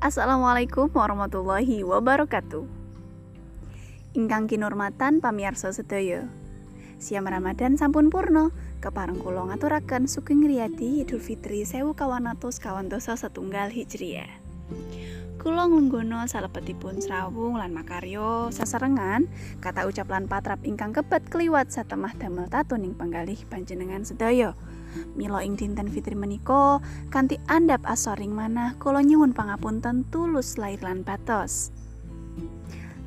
Assalamualaikum warahmatullahi wabarakatuh. Ingkang kinurmatan pamiarsa sedaya. Siam Ramadan sampun purno, kepareng kula ngaturaken sugeng riyadi Idul Fitri 1400 kawantosa setunggal Hijriah. Kula nglungguno salebetipun srawung lan makaryo saserengan kata ucap lan patrap ingkang kebet kliwat satemah damel tatu ning panggalih panjenengan sedaya. Milo ing dinten fitri meniko kanthi andap asoring manah kula nyuwun pangapunten tulus lair lan batos.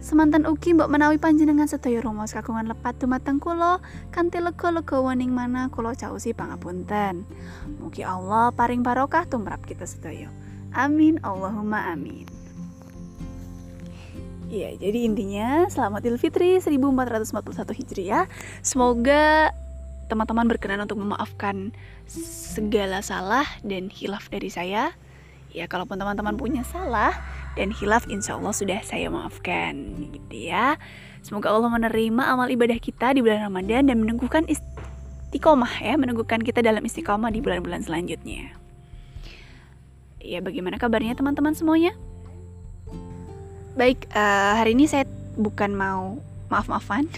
Semantan ugi mbok menawi panjenengan sedaya romos kagungan lepat dumateng kula kanthi lega-lega wening mana kula causi pangapunten. Mugi Allah paring barokah tumrap kita sedaya. Amin Allahumma amin. Iya, jadi intinya selamat Idul Fitri 1441 Hijriah. Semoga teman-teman berkenan untuk memaafkan segala salah dan hilaf dari saya. Ya, kalaupun teman-teman punya salah dan hilaf, insya Allah sudah saya maafkan, gitu ya. Semoga Allah menerima amal ibadah kita di bulan Ramadan dan meneguhkan istiqomah ya, meneguhkan kita dalam istiqomah di bulan-bulan selanjutnya. Ya, bagaimana kabarnya teman-teman semuanya? Baik, uh, hari ini saya bukan mau maaf-maafan.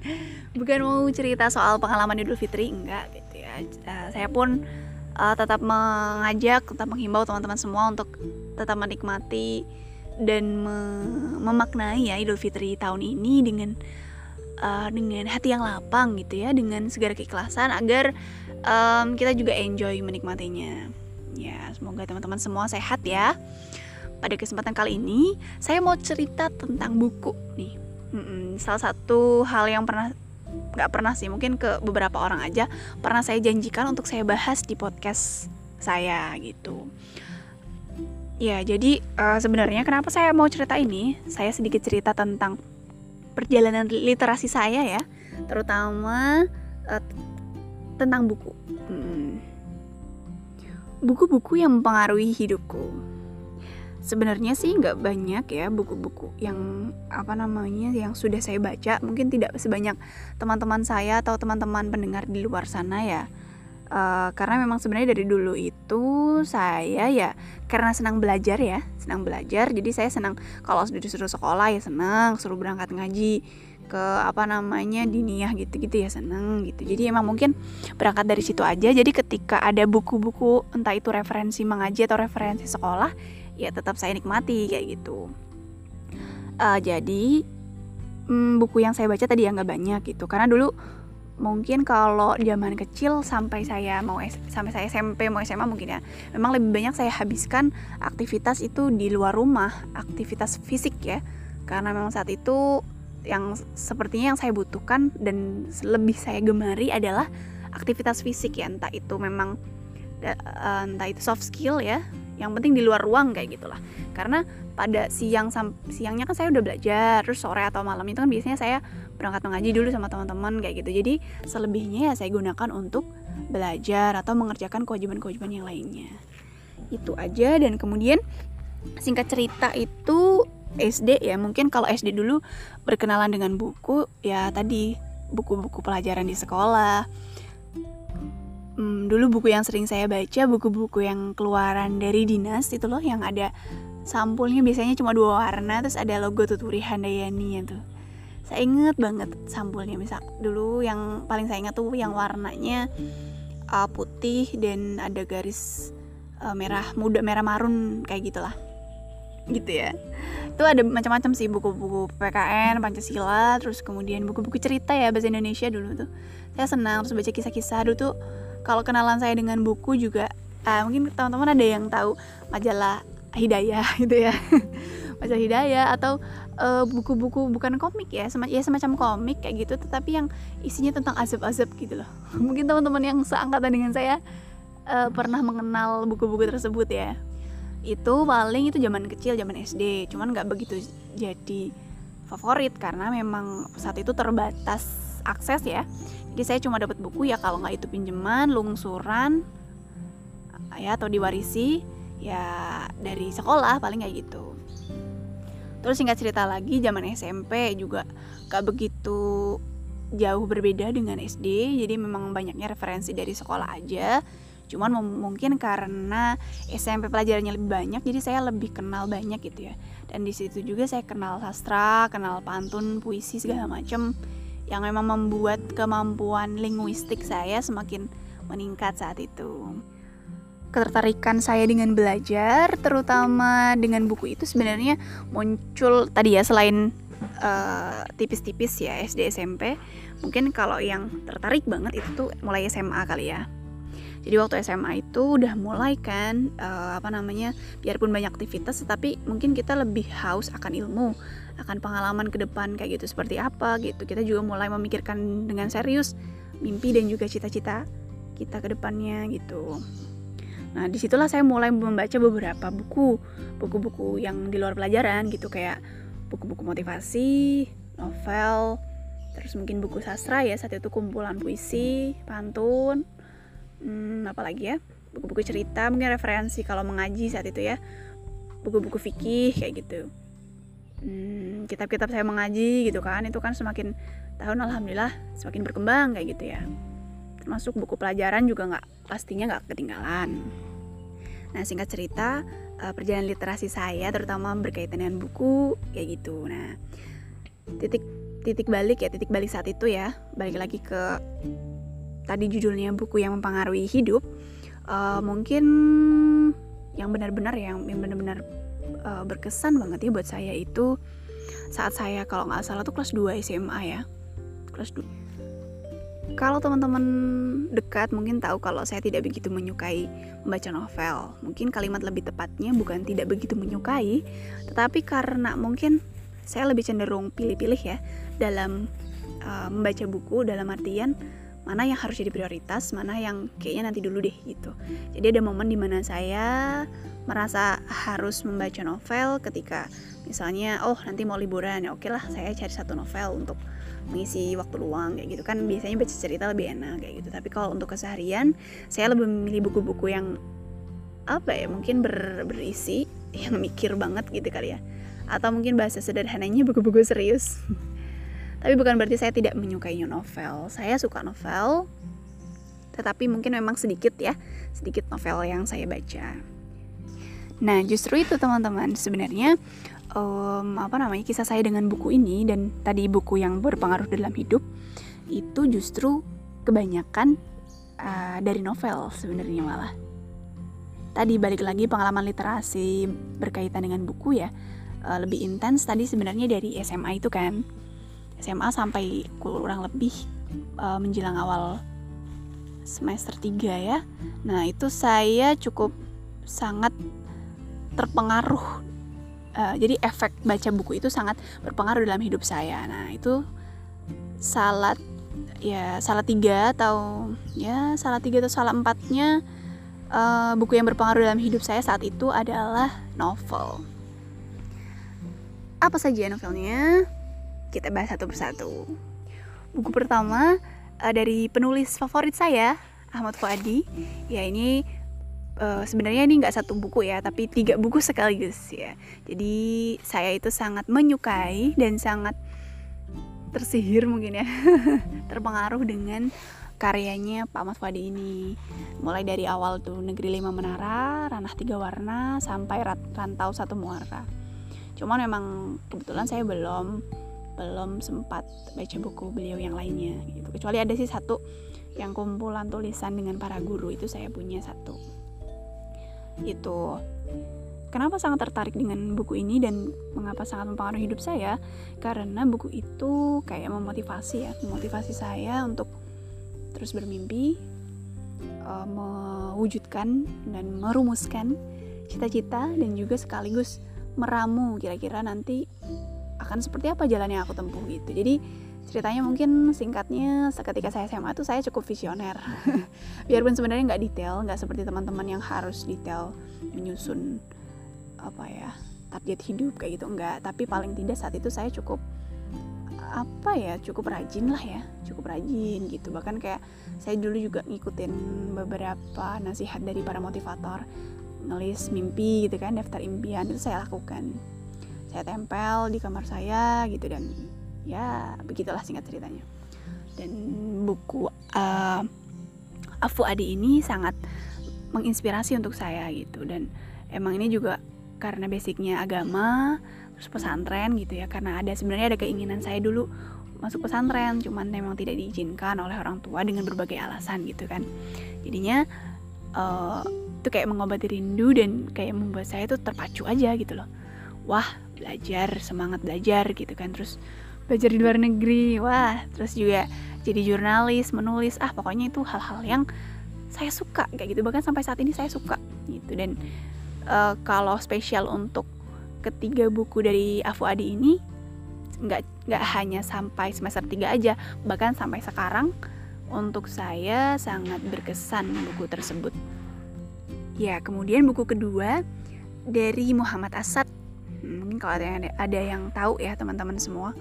Bukan mau cerita soal pengalaman Idul Fitri enggak gitu ya. Uh, saya pun uh, tetap mengajak tetap menghimbau teman-teman semua untuk tetap menikmati dan me memaknai ya Idul Fitri tahun ini dengan uh, dengan hati yang lapang gitu ya dengan segala keikhlasan agar um, kita juga enjoy menikmatinya. Ya semoga teman-teman semua sehat ya. Pada kesempatan kali ini saya mau cerita tentang buku nih Mm-mm, salah satu hal yang pernah nggak pernah sih mungkin ke beberapa orang aja pernah saya janjikan untuk saya bahas di podcast saya gitu. Ya jadi uh, sebenarnya kenapa saya mau cerita ini? Saya sedikit cerita tentang perjalanan literasi saya ya terutama uh, tentang buku. Buku-buku yang mempengaruhi hidupku sebenarnya sih nggak banyak ya buku-buku yang apa namanya yang sudah saya baca. Mungkin tidak sebanyak teman-teman saya atau teman-teman pendengar di luar sana ya. Uh, karena memang sebenarnya dari dulu itu saya ya karena senang belajar ya senang belajar. Jadi saya senang kalau sudah disuruh sekolah ya senang suruh berangkat ngaji ke apa namanya diniyah gitu-gitu ya seneng gitu. Jadi emang mungkin berangkat dari situ aja. Jadi ketika ada buku-buku entah itu referensi mengaji atau referensi sekolah ya tetap saya nikmati kayak gitu. Uh, jadi hmm, buku yang saya baca tadi ya nggak banyak gitu. Karena dulu mungkin kalau zaman kecil sampai saya mau sampai saya SMP mau SMA mungkin ya memang lebih banyak saya habiskan aktivitas itu di luar rumah aktivitas fisik ya. Karena memang saat itu yang sepertinya yang saya butuhkan dan lebih saya gemari adalah aktivitas fisik ya. Entah itu memang eh, entah itu soft skill ya yang penting di luar ruang kayak gitulah. Karena pada siang siangnya kan saya udah belajar terus sore atau malam itu kan biasanya saya berangkat mengaji dulu sama teman-teman kayak gitu. Jadi selebihnya ya saya gunakan untuk belajar atau mengerjakan kewajiban-kewajiban yang lainnya. Itu aja. Dan kemudian singkat cerita itu SD ya. Mungkin kalau SD dulu berkenalan dengan buku ya tadi buku-buku pelajaran di sekolah hmm, dulu buku yang sering saya baca buku-buku yang keluaran dari dinas itu loh yang ada sampulnya biasanya cuma dua warna terus ada logo tuturi handayani ya tuh. Saya inget banget sampulnya misal dulu yang paling saya ingat tuh yang warnanya uh, putih dan ada garis uh, merah muda merah marun kayak gitulah. Gitu ya. Itu ada macam-macam sih buku-buku PKN Pancasila terus kemudian buku-buku cerita ya bahasa Indonesia dulu tuh. Saya senang terus baca kisah-kisah dulu tuh kalau kenalan saya dengan buku juga uh, mungkin teman-teman ada yang tahu majalah Hidayah gitu ya. Majalah Hidayah atau eh, buku-buku uh, bukan komik ya semacam ya semacam komik kayak gitu tetapi yang isinya tentang azab-azab gitu loh. Mungkin teman-teman yang seangkatan dengan saya uh, pernah mengenal buku-buku tersebut ya. Itu paling itu zaman kecil zaman SD cuman nggak begitu jadi favorit karena memang saat itu terbatas akses ya. Jadi saya cuma dapat buku ya kalau nggak itu pinjaman lungsuran ya atau diwarisi ya dari sekolah paling kayak gitu. Terus singkat cerita lagi zaman SMP juga gak begitu jauh berbeda dengan SD jadi memang banyaknya referensi dari sekolah aja. Cuman mungkin karena SMP pelajarannya lebih banyak jadi saya lebih kenal banyak gitu ya. Dan di situ juga saya kenal sastra kenal pantun puisi segala macam yang memang membuat kemampuan linguistik saya semakin meningkat saat itu. Ketertarikan saya dengan belajar terutama dengan buku itu sebenarnya muncul tadi ya selain uh, tipis-tipis ya SD SMP mungkin kalau yang tertarik banget itu tuh mulai SMA kali ya jadi waktu SMA itu udah mulai kan uh, apa namanya biarpun banyak aktivitas tetapi mungkin kita lebih haus akan ilmu akan pengalaman ke depan kayak gitu. Seperti apa gitu. Kita juga mulai memikirkan dengan serius mimpi dan juga cita-cita kita ke depannya gitu. Nah di situlah saya mulai membaca beberapa buku buku-buku yang di luar pelajaran gitu. Kayak buku-buku motivasi novel terus mungkin buku sastra ya saat itu kumpulan puisi pantun hmm, apalagi ya? Buku-buku cerita mungkin referensi kalau mengaji saat itu ya. Buku-buku fikih kayak gitu. Hmm, kitab-kitab saya mengaji gitu kan itu kan semakin tahun alhamdulillah semakin berkembang kayak gitu ya. Termasuk buku pelajaran juga nggak pastinya nggak ketinggalan. Nah singkat cerita uh, perjalanan literasi saya terutama berkaitan dengan buku kayak gitu. Nah titik titik balik ya titik balik saat itu ya. Balik lagi ke tadi judulnya buku yang mempengaruhi hidup uh, mungkin yang benar-benar yang benar-benar uh, berkesan banget ya buat saya itu saat saya kalau nggak salah tuh kelas 2 SMA ya. Kelas 2 kalau teman-teman dekat mungkin tahu kalau saya tidak begitu menyukai membaca novel. Mungkin kalimat lebih tepatnya bukan tidak begitu menyukai tetapi karena mungkin saya lebih cenderung pilih-pilih ya dalam uh, membaca buku dalam artian mana yang harus jadi prioritas, mana yang kayaknya nanti dulu deh gitu. Jadi ada momen di mana saya merasa harus membaca novel ketika misalnya oh nanti mau liburan ya oke lah saya cari satu novel untuk mengisi waktu luang kayak gitu. Kan biasanya baca cerita lebih enak kayak gitu. Tapi kalau untuk keseharian saya lebih memilih buku-buku yang apa ya mungkin ber, berisi yang mikir banget gitu kali ya. Atau mungkin bahasa sederhananya buku-buku serius Tapi bukan berarti saya tidak menyukai novel. Saya suka novel, tetapi mungkin memang sedikit ya, sedikit novel yang saya baca. Nah, justru itu teman-teman, sebenarnya um, apa namanya kisah saya dengan buku ini dan tadi buku yang berpengaruh dalam hidup itu justru kebanyakan uh, dari novel sebenarnya malah. Tadi balik lagi pengalaman literasi berkaitan dengan buku ya uh, lebih intens tadi sebenarnya dari SMA itu kan SMA sampai kurang lebih uh, menjelang awal semester 3 ya. Nah, itu saya cukup sangat terpengaruh. Uh, jadi efek baca buku itu sangat berpengaruh dalam hidup saya. Nah, itu salah ya salah tiga atau ya salah tiga atau salah empatnya uh, buku yang berpengaruh dalam hidup saya saat itu adalah novel. Apa saja novelnya? Kita bahas satu persatu. Buku pertama uh, dari penulis favorit saya, Ahmad Fuadi. Ya ini uh, sebenarnya ini nggak satu buku ya, tapi tiga buku sekaligus ya. Jadi saya itu sangat menyukai dan sangat tersihir mungkin ya, terpengaruh dengan karyanya Pak Ahmad Fuadi ini. Mulai dari awal tuh Negeri Lima Menara, Ranah Tiga Warna, sampai Rantau Satu Muara. Cuman memang kebetulan saya belum belum sempat baca buku beliau yang lainnya gitu. Kecuali ada sih satu yang kumpulan tulisan dengan para guru itu saya punya satu. Itu kenapa sangat tertarik dengan buku ini dan mengapa sangat mempengaruhi hidup saya? Karena buku itu kayak memotivasi ya memotivasi saya untuk terus bermimpi uh, mewujudkan dan merumuskan cita-cita dan juga sekaligus meramu kira-kira nanti akan seperti apa jalan yang aku tempuh gitu. Jadi ceritanya mungkin singkatnya ketika saya SMA tuh saya cukup visioner. Biarpun sebenarnya nggak detail nggak seperti teman-teman yang harus detail menyusun apa ya target hidup kayak gitu enggak tapi paling tidak saat itu saya cukup apa ya cukup rajin lah ya cukup rajin gitu. Bahkan kayak saya dulu juga ngikutin beberapa nasihat dari para motivator nulis mimpi gitu kan daftar impian itu saya lakukan saya tempel di kamar saya gitu dan ya begitulah singkat ceritanya. Dan buku uh, Afu Adi ini sangat menginspirasi untuk saya gitu dan emang ini juga karena basicnya agama terus pesantren gitu ya karena ada sebenarnya ada keinginan saya dulu masuk pesantren cuman memang tidak diizinkan oleh orang tua dengan berbagai alasan gitu kan. Jadinya uh, itu kayak mengobati rindu dan kayak membuat saya tuh terpacu aja gitu loh. Wah belajar semangat belajar gitu kan. Terus belajar di luar negeri wah terus juga jadi jurnalis menulis. Ah pokoknya itu hal-hal yang saya suka kayak gitu. Bahkan sampai saat ini saya suka gitu. Dan uh, kalau spesial untuk ketiga buku dari Afu Adi ini nggak nggak hanya sampai semester 3 aja bahkan sampai sekarang untuk saya sangat berkesan buku tersebut. Ya kemudian buku kedua dari Muhammad Asad mungkin kalau ada yang ada yang tahu ya teman-teman semua.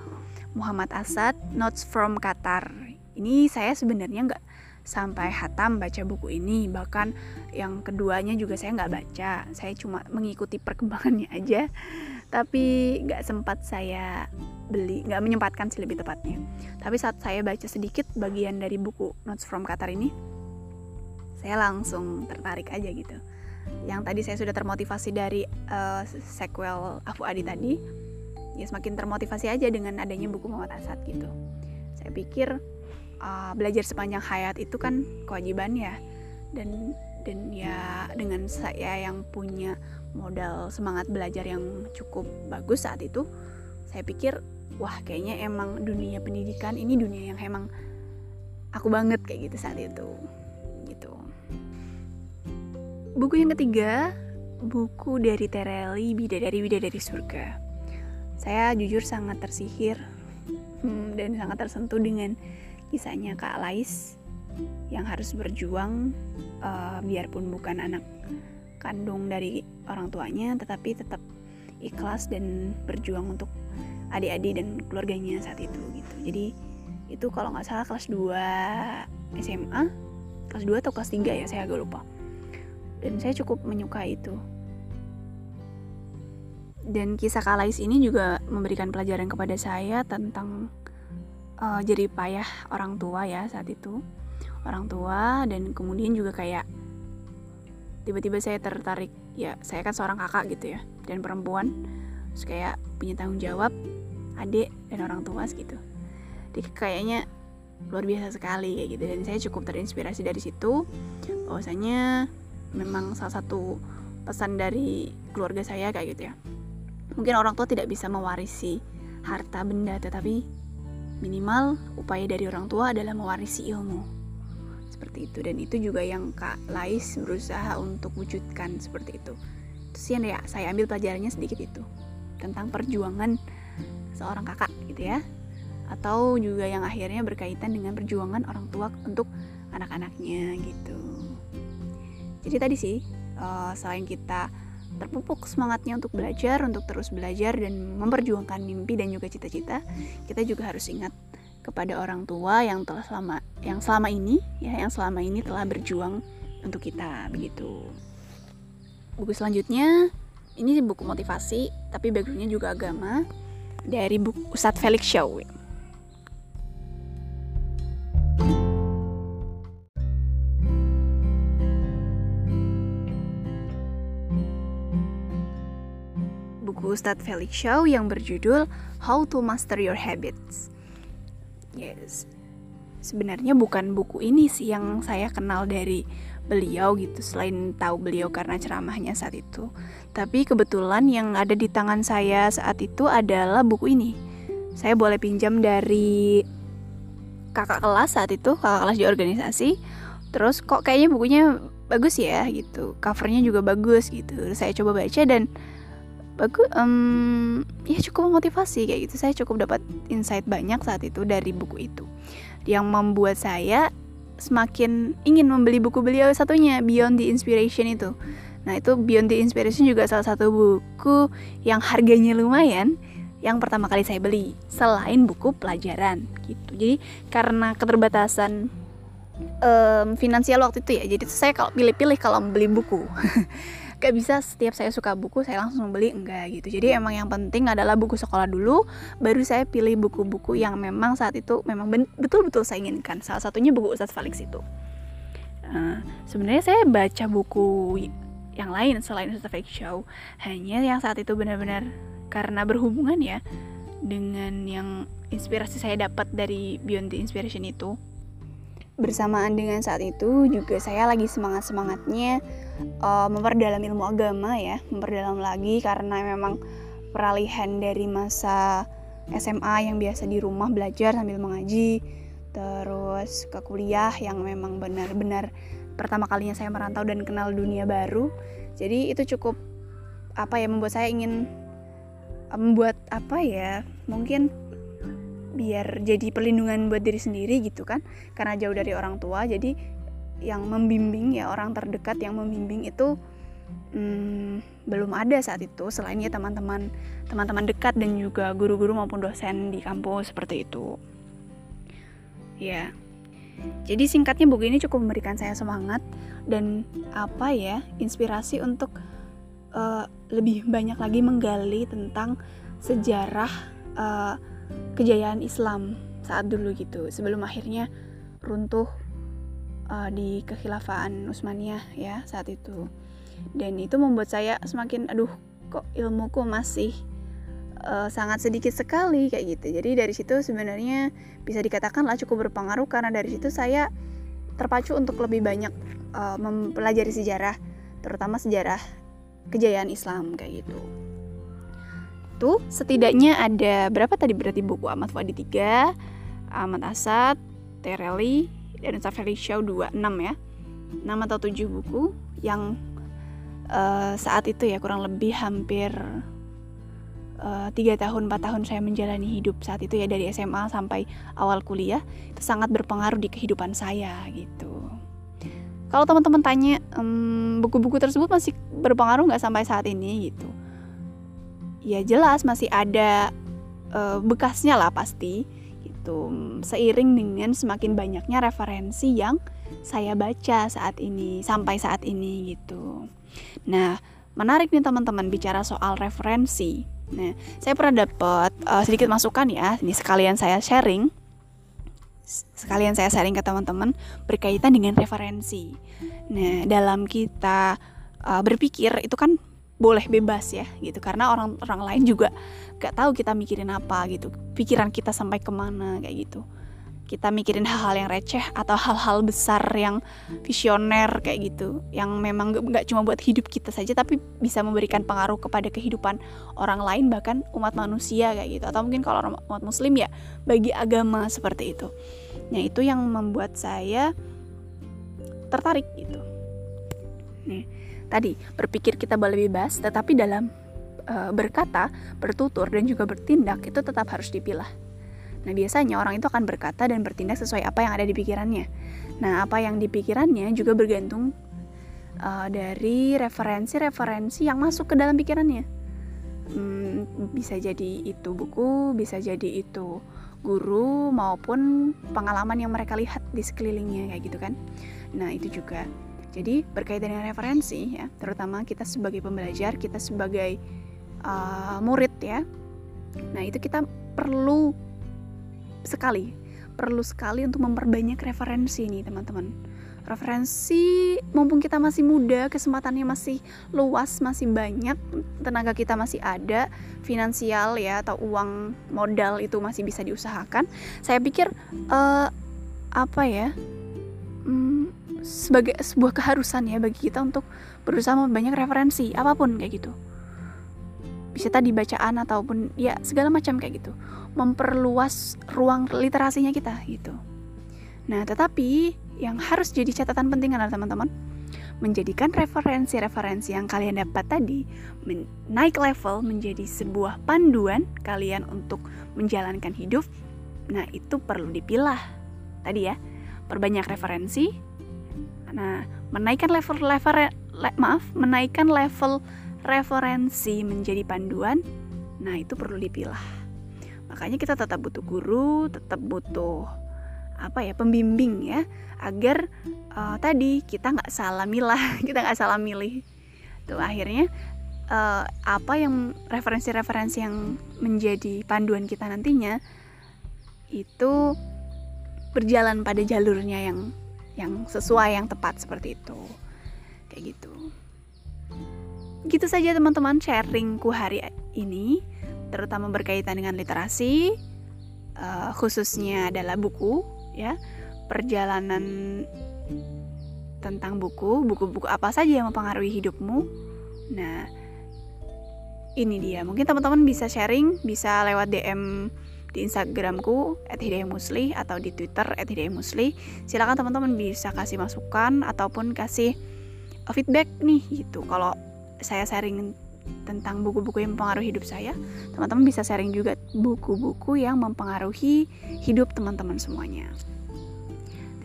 Muhammad Asad Notes from Qatar. Ini saya sebenarnya nggak sampai hatam baca buku ini. Bahkan yang keduanya juga saya nggak baca. Saya cuma mengikuti perkembangannya aja. Tapi nggak sempat saya beli nggak menyempatkan sih lebih tepatnya. Tapi saat saya baca sedikit bagian dari buku Notes from Qatar ini saya langsung tertarik aja gitu yang tadi saya sudah termotivasi dari uh, sequel Afu Adi tadi ya semakin termotivasi aja dengan adanya buku Muhammad Asad gitu. Saya pikir uh, belajar sepanjang hayat itu kan kewajiban ya. Dan dan ya dengan saya yang punya modal semangat belajar yang cukup bagus saat itu saya pikir wah kayaknya emang dunia pendidikan ini dunia yang emang aku banget kayak gitu saat itu buku yang ketiga buku dari Tereli Bidadari Bidadari Surga. Saya jujur sangat tersihir hmm, dan sangat tersentuh dengan kisahnya Kak Lais yang harus berjuang uh, biarpun bukan anak kandung dari orang tuanya tetapi tetap ikhlas dan berjuang untuk adik-adik dan keluarganya saat itu gitu. Jadi itu kalau nggak salah kelas 2 SMA kelas 2 atau kelas 3 ya saya agak lupa dan saya cukup menyukai itu. Dan kisah Kalais ini juga memberikan pelajaran kepada saya tentang uh, jadi payah orang tua ya saat itu. Orang tua dan kemudian juga kayak tiba-tiba saya tertarik ya saya kan seorang kakak gitu ya dan perempuan. Terus kayak punya tanggung jawab adik dan orang tua gitu jadi kayaknya luar biasa sekali kayak gitu. Dan saya cukup terinspirasi dari situ. Bahwasanya memang salah satu pesan dari keluarga saya kayak gitu ya mungkin orang tua tidak bisa mewarisi harta benda tetapi Minimal upaya dari orang tua adalah mewarisi ilmu. Seperti itu dan itu juga yang Kak Lais berusaha untuk wujudkan seperti itu. Terus ya saya ambil pelajarannya sedikit itu tentang perjuangan seorang kakak gitu ya. Atau juga yang akhirnya berkaitan dengan perjuangan orang tua untuk anak-anaknya gitu. Jadi tadi sih uh, selain kita terpupuk semangatnya untuk belajar, untuk terus belajar dan memperjuangkan mimpi dan juga cita-cita, kita juga harus ingat kepada orang tua yang telah selama yang selama ini ya yang selama ini telah berjuang untuk kita begitu. Buku selanjutnya ini buku motivasi tapi backgroundnya juga agama dari buku Ustadz Felix Shaw. Ustadz Felix Shaw yang berjudul How to Master Your Habits. Yes, sebenarnya bukan buku ini sih yang saya kenal dari beliau gitu selain tahu beliau karena ceramahnya saat itu. Tapi kebetulan yang ada di tangan saya saat itu adalah buku ini. Saya boleh pinjam dari kakak kelas saat itu, kakak kelas di organisasi. Terus kok kayaknya bukunya bagus ya gitu, covernya juga bagus gitu. Saya coba baca dan bagus um, ya cukup memotivasi kayak gitu. Saya cukup dapat insight banyak saat itu dari buku itu. Yang membuat saya semakin ingin membeli buku beliau satunya Beyond the Inspiration itu. Nah itu Beyond the Inspiration juga salah satu buku yang harganya lumayan yang pertama kali saya beli selain buku pelajaran gitu. Jadi karena keterbatasan um, finansial waktu itu ya jadi saya kalau pilih-pilih kalau membeli buku gak bisa setiap saya suka buku saya langsung beli enggak gitu. Jadi emang yang penting adalah buku sekolah dulu baru saya pilih buku-buku yang memang saat itu memang betul-betul saya inginkan. Salah satunya buku Ustadz Felix itu. Uh, sebenarnya saya baca buku yang lain selain Ustaz Fake Show hanya yang saat itu benar-benar karena berhubungan ya dengan yang inspirasi saya dapat dari Beyond the Inspiration itu bersamaan dengan saat itu juga saya lagi semangat semangatnya uh, memperdalam ilmu agama ya memperdalam lagi karena memang peralihan dari masa SMA yang biasa di rumah belajar sambil mengaji terus ke kuliah yang memang benar-benar pertama kalinya saya merantau dan kenal dunia baru. Jadi itu cukup apa ya membuat saya ingin membuat apa ya mungkin biar jadi perlindungan buat diri sendiri gitu kan. Karena jauh dari orang tua jadi yang membimbing ya orang terdekat yang membimbing itu hmm, belum ada saat itu. Selain ya teman-teman teman-teman dekat dan juga guru-guru maupun dosen di kampus seperti itu. Ya. Jadi singkatnya buku ini cukup memberikan saya semangat dan apa ya inspirasi untuk uh, lebih banyak lagi menggali tentang sejarah uh, kejayaan Islam saat dulu gitu sebelum akhirnya runtuh uh, di kekhilafaan Utsmaniyah ya saat itu dan itu membuat saya semakin aduh kok ilmuku masih uh, sangat sedikit sekali kayak gitu. Jadi dari situ sebenarnya bisa dikatakan lah cukup berpengaruh karena dari situ saya terpacu untuk lebih banyak uh, mempelajari sejarah, terutama sejarah kejayaan Islam kayak gitu. Tuh setidaknya ada berapa tadi berarti buku Ahmad Fuadi 3, Ahmad Asad, Tereli, dan Ustaz Felix Shaw 26 ya. 6 atau 7 buku yang uh, saat itu ya kurang lebih hampir Eh, tiga uh, tahun empat tahun saya menjalani hidup saat itu ya dari SMA sampai awal kuliah itu sangat berpengaruh di kehidupan saya gitu. Kalau teman-teman tanya buku-buku um, tersebut masih berpengaruh nggak sampai saat ini gitu? Ya jelas masih ada uh, bekasnya lah pasti gitu. Seiring dengan semakin banyaknya referensi yang saya baca saat ini sampai saat ini gitu. Nah menarik nih teman-teman bicara soal referensi Nah, saya pernah dapat uh, sedikit masukan ya. Ini sekalian saya sharing. Sekalian saya sharing ke teman-teman berkaitan dengan referensi. Nah, dalam kita uh, berpikir itu kan boleh bebas ya gitu. Karena orang orang lain juga gak tahu kita mikirin apa gitu. Pikiran kita sampai ke mana kayak gitu. Kita mikirin hal-hal yang receh atau hal-hal besar yang visioner kayak gitu. Yang memang nggak cuma buat hidup kita saja tapi bisa memberikan pengaruh kepada kehidupan orang lain bahkan umat manusia kayak gitu. Atau mungkin kalau umat muslim ya bagi agama seperti itu. Nah itu yang membuat saya tertarik gitu nih tadi berpikir kita boleh bebas tetapi dalam uh, berkata bertutur dan juga bertindak itu tetap harus dipilah Nah, biasanya orang itu akan berkata dan bertindak sesuai apa yang ada di pikirannya. Nah, apa yang di pikirannya juga bergantung uh, dari referensi-referensi yang masuk ke dalam pikirannya. Hmm, bisa jadi itu buku, bisa jadi itu guru maupun pengalaman yang mereka lihat di sekelilingnya kayak gitu kan. Nah, itu juga. Jadi berkaitan dengan referensi ya, terutama kita sebagai pembelajar, kita sebagai uh, murid ya. Nah, itu kita perlu sekali perlu sekali untuk memperbanyak referensi nih teman-teman referensi mumpung kita masih muda kesempatannya masih luas masih banyak tenaga kita masih ada finansial ya atau uang modal itu masih bisa diusahakan saya pikir uh, apa ya hmm, sebagai sebuah keharusan ya bagi kita untuk berusaha memperbanyak referensi apa pun kayak gitu bisa tadi bacaan ataupun ya segala macam kayak gitu memperluas ruang literasinya kita gitu. Nah, tetapi yang harus jadi catatan penting adalah teman-teman menjadikan referensi-referensi yang kalian dapat tadi naik level menjadi sebuah panduan kalian untuk menjalankan hidup. Nah, itu perlu dipilah. Tadi ya, perbanyak referensi. Nah, menaikkan level level le, maaf, menaikkan level referensi menjadi panduan. Nah, itu perlu dipilah makanya kita tetap butuh guru tetap butuh apa ya pembimbing ya agar uh, tadi kita nggak salah milah kita nggak salah milih tuh akhirnya uh, apa yang referensi-referensi yang menjadi panduan kita nantinya itu berjalan pada jalurnya yang yang sesuai yang tepat seperti itu. Kayak gitu. Gitu saja teman-teman sharingku hari ini terutama berkaitan dengan literasi uh, khususnya adalah buku ya. Perjalanan tentang buku buku-buku apa saja yang mempengaruhi hidupmu. Nah ini dia. Mungkin teman-teman bisa sharing bisa lewat DM di Instagramku @hidayamusli atau di Twitter @hidayamusli. Silakan teman-teman bisa kasih masukan ataupun kasih feedback nih gitu. Kalau saya sharing tentang buku-buku yang mempengaruhi hidup saya, teman-teman bisa sharing juga buku-buku yang mempengaruhi hidup teman-teman semuanya.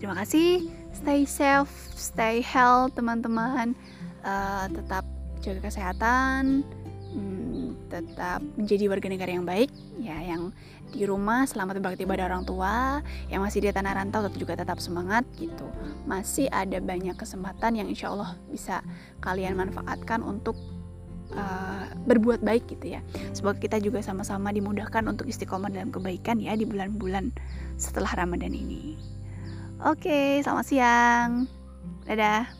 Terima kasih, stay safe, stay health teman-teman, uh, tetap jaga kesehatan, hmm, tetap menjadi warga negara yang baik, ya yang di rumah selamat berbakti pada orang tua yang masih di tanah rantau tetap juga tetap semangat gitu. Masih ada banyak kesempatan yang insya Allah bisa kalian manfaatkan untuk uh, berbuat baik gitu ya. Semoga kita juga sama-sama dimudahkan untuk istiqomah dalam kebaikan ya di bulan-bulan setelah Ramadan ini. Oke selamat siang. Dadah